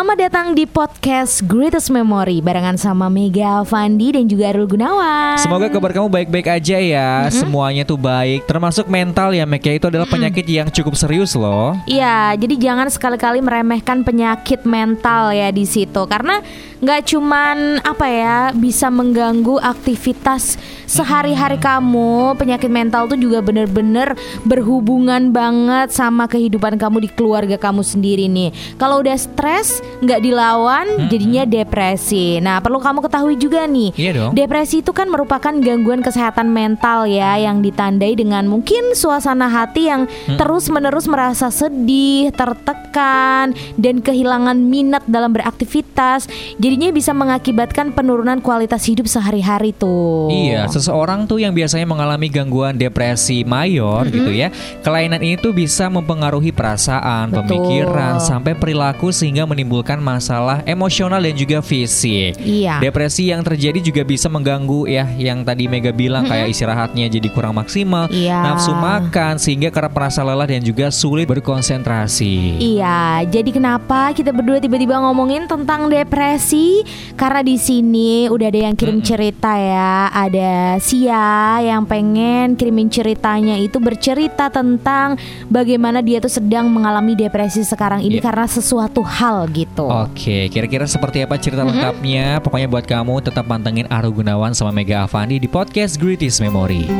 Selamat datang di podcast Greatest Memory barengan sama Mega Fandi dan juga Arul Gunawan. Semoga kabar kamu baik-baik aja ya. Semuanya tuh baik, termasuk mental ya, Mek. Ya, Itu adalah penyakit yang cukup serius loh. Iya, jadi jangan sekali-kali meremehkan penyakit mental ya di situ karena nggak cuman apa ya bisa mengganggu aktivitas sehari-hari kamu. Penyakit mental tuh juga bener-bener berhubungan banget sama kehidupan kamu di keluarga kamu sendiri nih. Kalau udah stres nggak dilawan, jadinya depresi. Nah, perlu kamu ketahui juga nih. Iya dong. Depresi itu kan merupakan gangguan kesehatan mental ya yang ditandai dengan mungkin suasana hati yang terus-menerus merasa sedih, tertekan dan kehilangan minat dalam beraktivitas. Jadinya bisa mengakibatkan penurunan kualitas hidup sehari-hari tuh. Iya, seseorang tuh yang biasanya mengalami gangguan depresi mayor gitu ya. Kelainan ini tuh bisa mempengaruhi perasaan, Betul. pemikiran, sampai perilaku sehingga menimbulkan masalah emosional dan juga fisik. Iya. Depresi yang terjadi juga bisa mengganggu ya yang tadi Mega bilang kayak istirahatnya jadi kurang maksimal, Iya. nafsu makan sehingga kerap merasa lelah dan juga sulit berkonsentrasi. Iya, jadi kenapa kita berdua tiba-tiba ngomongin tentang depresi? Karena di sini udah ada yang kirim cerita ya. Ada Sia yang pengen kirimin ceritanya itu bercerita tentang bagaimana dia tuh sedang mengalami depresi sekarang ini Yep. karena sesuatu hal gitu. Oke, kira-kira seperti apa cerita lengkapnya? Pokoknya buat kamu tetap pantengin Aru Gunawan sama Mega Avandi di podcast Greatest Memory.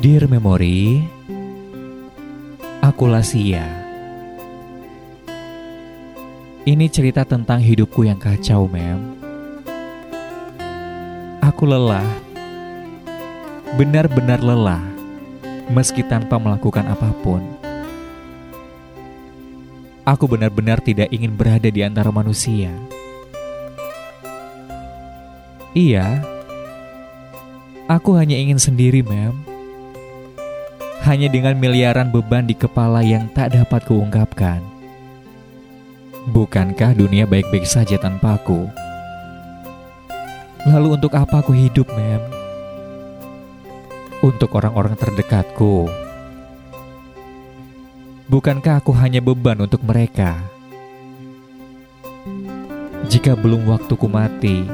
Dear Memory, akulah Sia. Ini cerita tentang hidupku yang kacau, Mem. Aku lelah, benar-benar lelah meski tanpa melakukan apa pun. Aku benar-benar tidak ingin berada di antara manusia. Iya, aku hanya ingin sendiri, Mem. Hanya dengan miliaran beban di kepala yang tak dapat kuungkapkan. Bukankah dunia baik-baik saja tanpa aku? Lalu untuk apa aku hidup, Mem? Untuk orang-orang terdekatku. Bukankah aku hanya beban untuk mereka? Jika belum waktuku mati,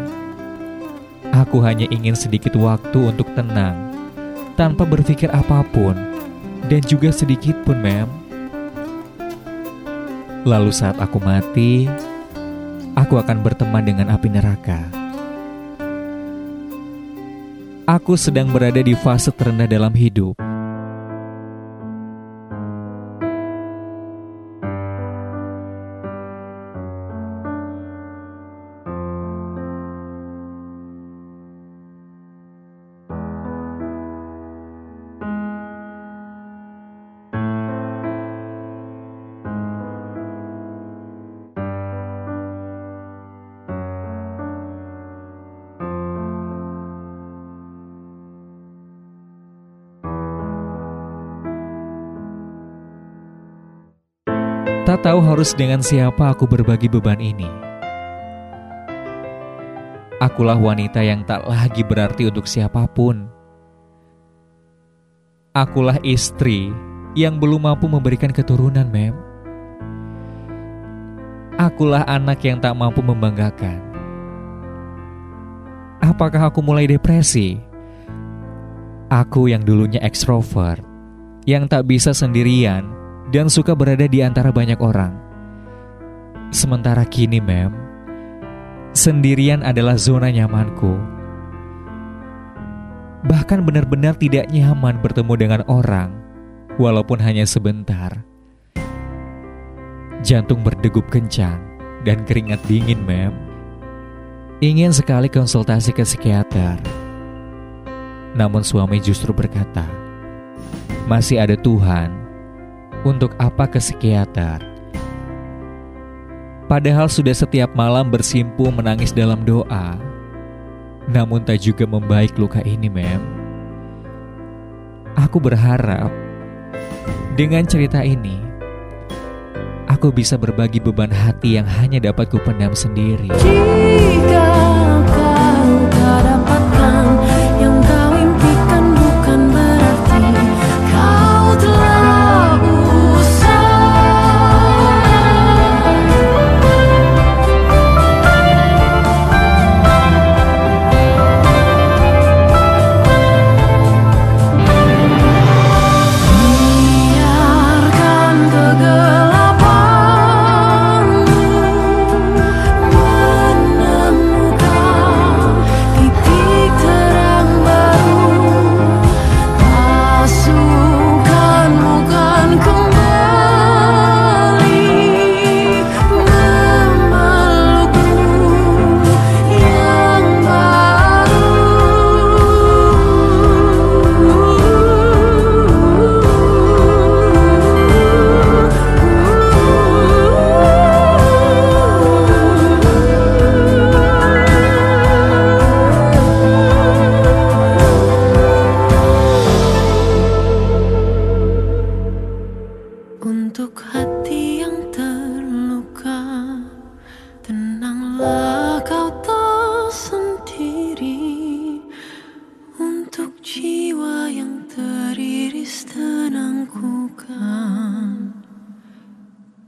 aku hanya ingin sedikit waktu untuk tenang, tanpa berpikir apa pun, dan juga sedikit pun, mem. Lalu saat aku mati, aku akan berteman dengan api neraka. Aku sedang berada di fase terendah dalam hidup. Tak tahu harus dengan siapa aku berbagi beban ini. Akulah wanita yang tak lagi berarti untuk siapa pun. Akulah istri yang belum mampu memberikan keturunan, Mem. Akulah anak yang tak mampu membanggakan. Apakah aku mulai depresi? Aku yang dulunya ekstrovert, yang tak bisa sendirian, dan suka berada di antara banyak orang. Sementara kini, Mem, sendirian adalah zona nyamanku. Bahkan benar-benar tidak nyaman bertemu dengan orang, walaupun hanya sebentar. Jantung berdegup kencang dan keringat dingin, Mem. Ingin sekali konsultasi ke psikiater. Namun suami justru berkata, "Masih ada Tuhan untuk apa ke psikiater? Padahal sudah setiap malam bersimpu menangis dalam doa. namun tak juga membaik luka ini, Mem. Aku berharap dengan cerita ini aku bisa berbagi beban hati yang hanya dapat kupendam sendiri. Jika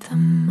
them.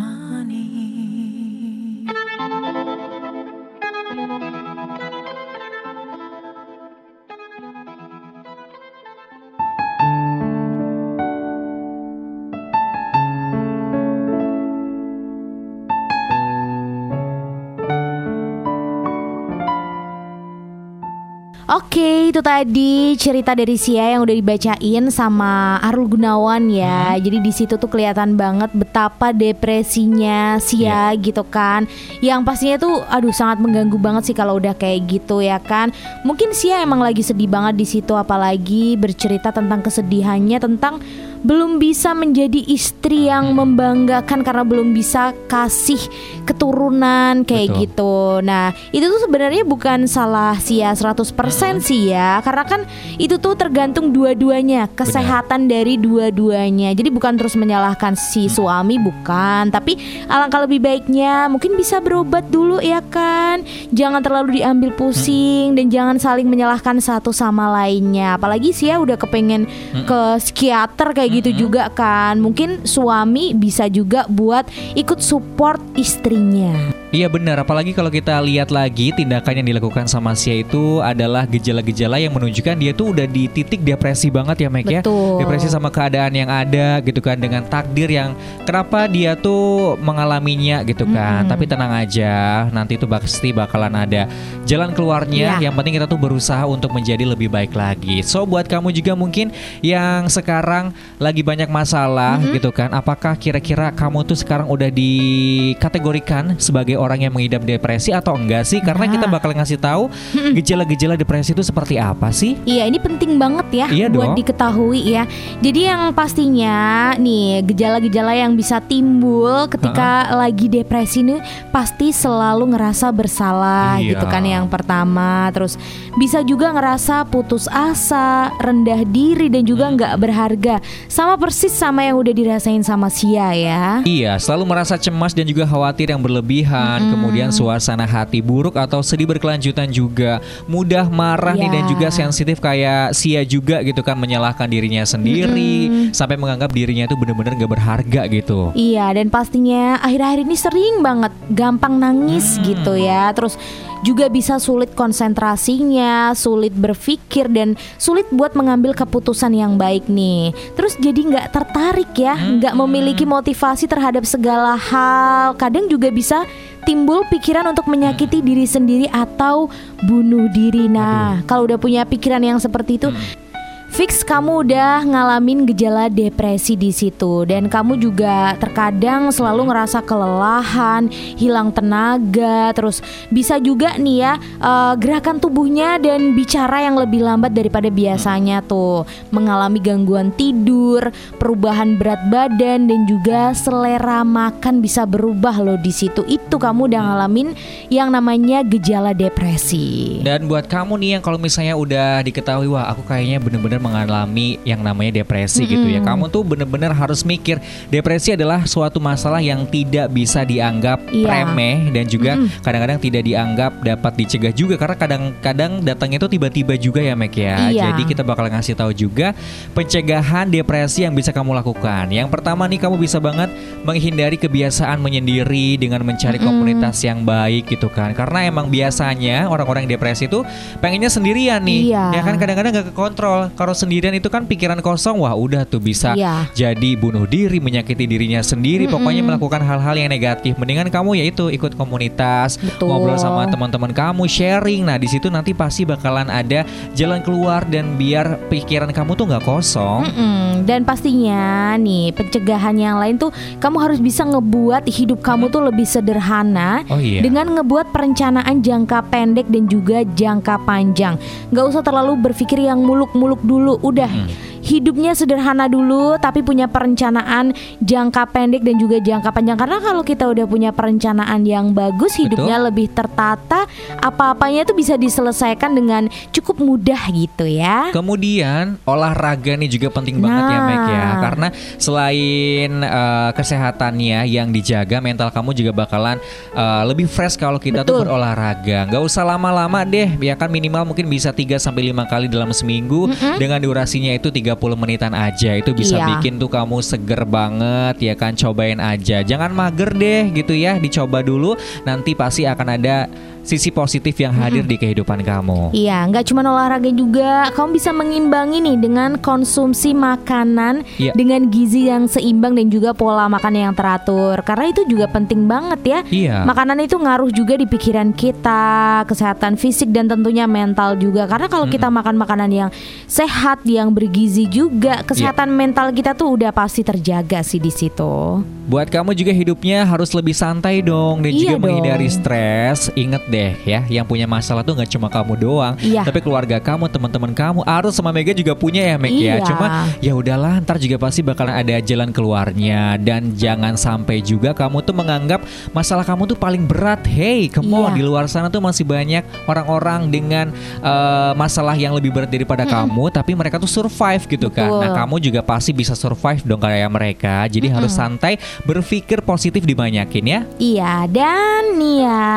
Oke, itu tadi cerita dari Sia yang udah dibacain sama Arul Gunawan ya. Jadi di situ tuh kelihatan banget betapa depresinya Sia gitu kan. Yang pastinya tuh aduh sangat mengganggu banget sih kalau udah kayak gitu ya kan. Mungkin Sia emang lagi sedih banget di situ apalagi bercerita tentang kesedihannya tentang belum bisa menjadi istri yang membanggakan karena belum bisa kasih keturunan kayak Betul. gitu. Nah, itu tuh sebenarnya bukan salah Sia 100% sih ya. Karena kan itu tuh tergantung dua-duanya, kesehatan dari dua-duanya. Jadi bukan terus menyalahkan si suami bukan, tapi alangkah lebih baiknya mungkin bisa berobat dulu ya kan. Jangan terlalu diambil pusing dan jangan saling menyalahkan satu sama lainnya. Apalagi Sia udah kepengen ke psikiater kayak gitu juga kan. Mungkin suami bisa juga buat ikut support istrinya. Iya benar, apalagi kalau kita lihat lagi tindakan yang dilakukan sama Sia itu adalah gejala-gejala yang menunjukkan dia tuh udah di titik depresi banget ya Mek ya. Depresi sama keadaan yang ada gitu kan dengan takdir yang kenapa dia tuh mengalaminya gitu kan. Mm-mm. Tapi tenang aja, nanti itu pasti bakalan ada jalan keluarnya. Iya. Yang penting kita tuh berusaha untuk menjadi lebih baik lagi. So buat kamu juga mungkin yang sekarang lagi banyak masalah Mm-hmm. gitu kan. Apakah kira-kira kamu tuh sekarang udah dikategorikan sebagai orang yang mengidap depresi atau enggak sih? Karena Nah. kita bakal ngasih tahu gejala-gejala depresi itu seperti apa sih? Iya, ini penting banget ya Iya buat dong. diketahui ya. Jadi yang pastinya nih gejala-gejala yang bisa timbul ketika lagi depresi nih pasti selalu ngerasa bersalah Iya. gitu kan yang pertama. Terus bisa juga ngerasa putus asa, rendah diri dan juga Hmm. nggak berharga. Sama persis sama yang udah dirasain sama Sia ya. Iya, selalu merasa cemas dan juga khawatir yang berlebihan, kemudian suasana hati buruk atau sedih berkelanjutan juga, mudah marah nih Ya. dan juga sensitif kayak Sia juga gitu kan menyalahkan dirinya sendiri sampai menganggap dirinya itu bener-bener gak berharga gitu. Iya dan pastinya akhir-akhir ini sering banget gampang nangis Hmm. gitu ya Terus juga bisa sulit konsentrasinya, sulit berpikir dan sulit buat mengambil keputusan yang baik nih Terus jadi nggak tertarik ya, Hmm. nggak memiliki motivasi terhadap segala hal Kadang juga bisa timbul pikiran untuk menyakiti diri sendiri atau bunuh diri Nah kalau udah punya pikiran yang seperti itu Hmm. Fix kamu udah ngalamin gejala depresi di situ dan kamu juga terkadang selalu ngerasa kelelahan, hilang tenaga, terus bisa juga nih ya uh, gerakan tubuhnya dan bicara yang lebih lambat daripada biasanya tuh, mengalami gangguan tidur, perubahan berat badan dan juga selera makan bisa berubah loh di situ. Itu kamu udah ngalamin yang namanya gejala depresi. Dan buat kamu nih yang kalau misalnya udah diketahui wah aku kayaknya bener-bener mengalami yang namanya depresi mm -hmm. gitu ya. Kamu tuh bener-bener harus mikir depresi adalah suatu masalah yang tidak bisa dianggap yeah. remeh dan juga kadang-kadang mm -hmm. tidak dianggap dapat dicegah juga karena kadang-kadang datangnya itu tiba-tiba juga ya Mek ya. Iya. Jadi kita bakal ngasih tahu juga pencegahan depresi yang bisa kamu lakukan. Yang pertama nih kamu bisa banget menghindari kebiasaan menyendiri dengan mencari mm -hmm. komunitas yang baik gitu kan. Karena emang biasanya orang-orang depresi itu pengennya sendirian nih. Iya. Ya kan kadang-kadang gak kekontrol. Kalau kalau sendirian itu kan pikiran kosong wah udah tuh bisa yeah. jadi bunuh diri menyakiti dirinya sendiri mm -mm. pokoknya melakukan hal-hal yang negatif mendingan kamu yaitu ikut komunitas Betul. ngobrol sama teman-teman kamu sharing nah di situ nanti pasti bakalan ada jalan keluar dan biar pikiran kamu tuh nggak kosong mm -mm. dan pastinya nih pencegahan yang lain tuh kamu harus bisa ngebuat hidup kamu tuh lebih sederhana oh, iya. dengan ngebuat perencanaan jangka pendek dan juga jangka panjang nggak usah terlalu berpikir yang muluk-muluk dulu dulu udah. Hmm hidupnya sederhana dulu tapi punya perencanaan jangka pendek dan juga jangka panjang karena kalau kita udah punya perencanaan yang bagus hidupnya Betul. lebih tertata apa-apanya itu bisa diselesaikan dengan cukup mudah gitu ya kemudian olahraga nih juga penting nah. banget ya Meg ya nah. karena selain uh, kesehatannya yang dijaga mental kamu juga bakalan uh, lebih fresh kalau kita Betul. tuh berolahraga nggak usah lama-lama deh ya kan minimal mungkin bisa 3 sampai lima kali dalam seminggu mm -hmm. dengan durasinya itu 30 menitan aja itu bisa iya. bikin tuh kamu seger banget ya kan? Cobain aja. Jangan mager deh gitu ya dicoba dulu. Nanti pasti akan ada sisi positif yang hadir hmm. di kehidupan kamu. Iya, nggak cuma olahraga juga, kamu bisa mengimbangi nih dengan konsumsi makanan ya. dengan gizi yang seimbang dan juga pola makan yang teratur. Karena itu juga penting banget ya. Iya. Makanan itu ngaruh juga di pikiran kita, kesehatan fisik dan tentunya mental juga. Karena kalau hmm. kita makan makanan yang sehat, yang bergizi juga, kesehatan ya. mental kita tuh udah pasti terjaga sih di situ. Buat kamu juga hidupnya harus lebih santai dong dan iya juga dong. menghindari stres. Ingat deh ya, yang punya masalah tuh nggak cuma kamu doang, iya. tapi keluarga kamu, teman-teman kamu, Arus sama Mega juga punya ya, Meg ya. iya. ya. Cuma ya udahlah, ntar juga pasti bakalan ada jalan keluarnya dan jangan sampai juga kamu tuh menganggap masalah kamu tuh paling berat. Hey, come on, iya. di luar sana tuh masih banyak orang-orang dengan uh, masalah yang lebih berat daripada hmm. kamu, tapi mereka tuh survive gitu kan. Betul. kan. Nah, kamu juga pasti bisa survive dong kayak mereka. Jadi hmm. harus santai, berpikir positif dibanyakin ya. Iya, dan nih ya,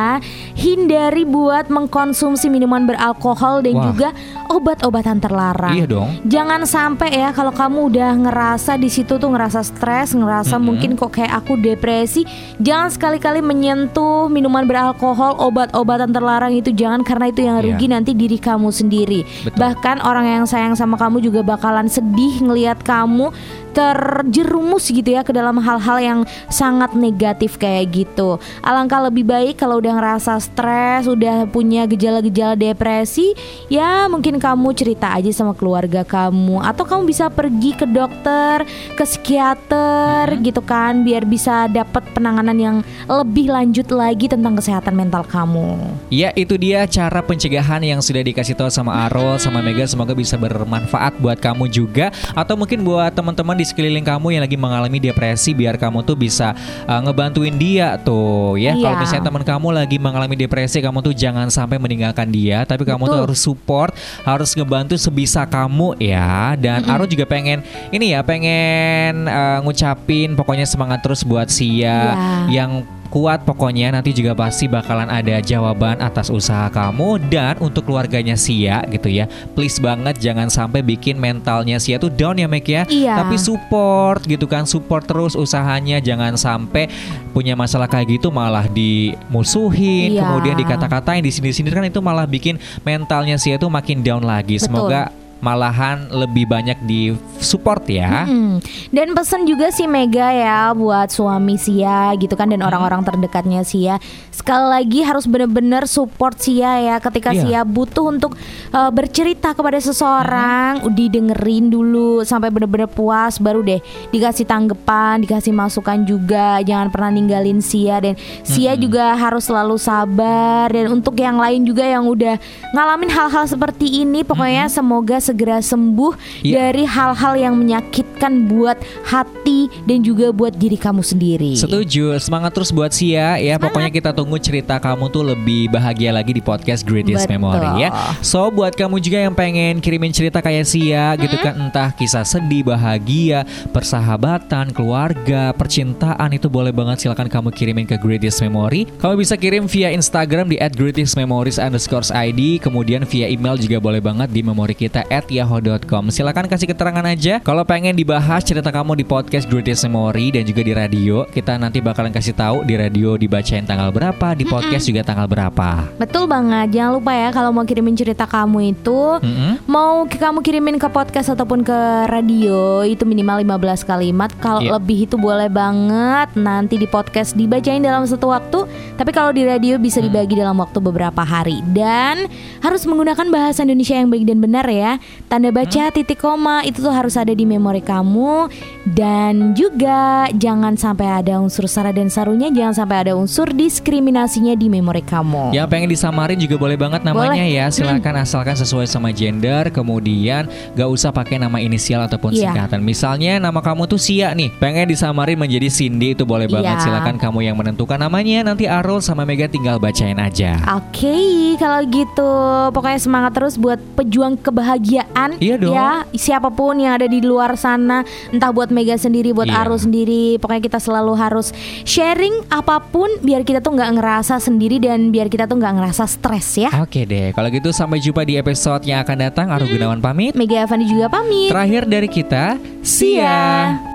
hindari buat mengkonsumsi minuman beralkohol dan Wah. juga obat-obatan terlarang. Iya dong. Jangan sampai ya kalau kamu udah ngerasa di situ tuh ngerasa stres, ngerasa mm -hmm. mungkin kok kayak aku depresi, jangan sekali-kali menyentuh minuman beralkohol, obat-obatan terlarang itu jangan karena itu yang rugi yeah. nanti diri kamu sendiri. Betul. Bahkan orang yang sayang sama kamu juga bakalan sedih ngelihat kamu terjerumus gitu ya ke dalam hal-hal yang sangat negatif kayak gitu. Alangkah lebih baik kalau udah ngerasa stres, udah punya gejala-gejala depresi, ya mungkin kamu cerita aja sama keluarga kamu atau kamu bisa pergi ke dokter, ke psikiater hmm. gitu kan biar bisa dapat penanganan yang lebih lanjut lagi tentang kesehatan mental kamu. Ya, itu dia cara pencegahan yang sudah dikasih tahu sama Arul sama Mega semoga bisa bermanfaat buat kamu juga atau mungkin buat teman-teman di di sekeliling kamu yang lagi mengalami depresi biar kamu tuh bisa uh, ngebantuin dia tuh ya. Iya. Kalau misalnya teman kamu lagi mengalami depresi, kamu tuh jangan sampai meninggalkan dia, tapi kamu tuh harus support, harus ngebantu sebisa kamu ya. Dan mm -hmm. Aro juga pengen ini ya, pengen uh, ngucapin pokoknya semangat terus buat Sia yeah. yang kuat pokoknya nanti juga pasti bakalan ada jawaban atas usaha kamu dan untuk keluarganya Sia gitu ya. Please banget jangan sampai bikin mentalnya Sia tuh down ya Mek ya. Iya. Tapi support gitu kan, support terus usahanya jangan sampai punya masalah kayak gitu malah dimusuhin, iya. kemudian dikata-katain di sini-sini kan itu malah bikin mentalnya Sia tuh makin down lagi. Betul. Semoga malahan lebih banyak di support ya. Hmm. Dan pesan juga si Mega ya buat suami Sia gitu kan dan Hmm. orang-orang terdekatnya Sia. Sekali lagi harus benar-benar support Sia ya ketika Iya. Sia butuh untuk uh, bercerita kepada seseorang, Hmm. didengerin dulu sampai benar-benar puas baru deh dikasih tanggapan, dikasih masukan juga. Jangan pernah ninggalin Sia dan Sia Hmm. juga harus selalu sabar dan untuk yang lain juga yang udah ngalamin hal-hal seperti ini pokoknya semoga segera sembuh Hmm. Iya. dari hal-hal yang menyakitkan buat hati dan juga buat diri kamu sendiri. Setuju, semangat terus buat Sia ya. Pokoknya kita tunggu cerita kamu tuh lebih bahagia lagi di podcast Greatest Betul. Memory ya. So buat kamu juga yang pengen kirimin cerita kayak Sia gitu kan, entah kisah sedih, bahagia, persahabatan, keluarga, percintaan itu boleh banget silakan kamu kirimin ke Greatest Memory. Kamu bisa kirim via Instagram di @greatestmemories underscore ID, kemudian via email juga boleh banget di memori kita at yahoo.com. Silakan kasih keterangan aja. Kalau pengen dibahas cerita kamu di podcast Greatest Memory dan juga di radio, kita nanti bakalan kasih tahu di radio dibacain tanggal berapa, di podcast juga tanggal berapa. Betul banget. Jangan lupa ya kalau mau kirimin cerita kamu itu Mm-mm. mau ki- kamu kirimin ke podcast ataupun ke radio itu minimal 15 kalimat. Kalau Iya. lebih itu boleh banget nanti di podcast dibacain dalam satu waktu. Tapi kalau di radio bisa Hmm. dibagi dalam waktu beberapa hari dan harus menggunakan bahasa Indonesia yang baik dan benar ya. Tanda baca, Hmm. titik koma itu tuh harus ada di memori kamu dan juga jangan sampai ada unsur sara dan sarunya, jangan sampai ada unsur diskriminasinya di memori kamu. Yang pengen disamarin juga boleh banget namanya Boleh. ya. Silakan asalkan sesuai sama gender, kemudian gak usah pakai nama inisial ataupun Iya. singkatan. Misalnya nama kamu tuh Sia nih, pengen disamarin menjadi Cindy itu boleh banget. Iya. Silakan kamu yang menentukan namanya. Nanti Arul sama Mega tinggal bacain aja. Oke, kalau gitu pokoknya semangat terus buat pejuang kebahagiaan. Iya dong. Ya, siapa pun yang ada di luar sana, entah buat Mega sendiri, buat Iya. Arul sendiri, pokoknya kita selalu harus sharing apa pun biar kita tuh nggak ngerasa sendiri dan biar kita tuh nggak ngerasa stres ya. Oke deh, kalau gitu sampai jumpa di episode yang akan datang. Arul Gunawan pamit. Mega Avandi juga pamit. Terakhir dari kita, See ya.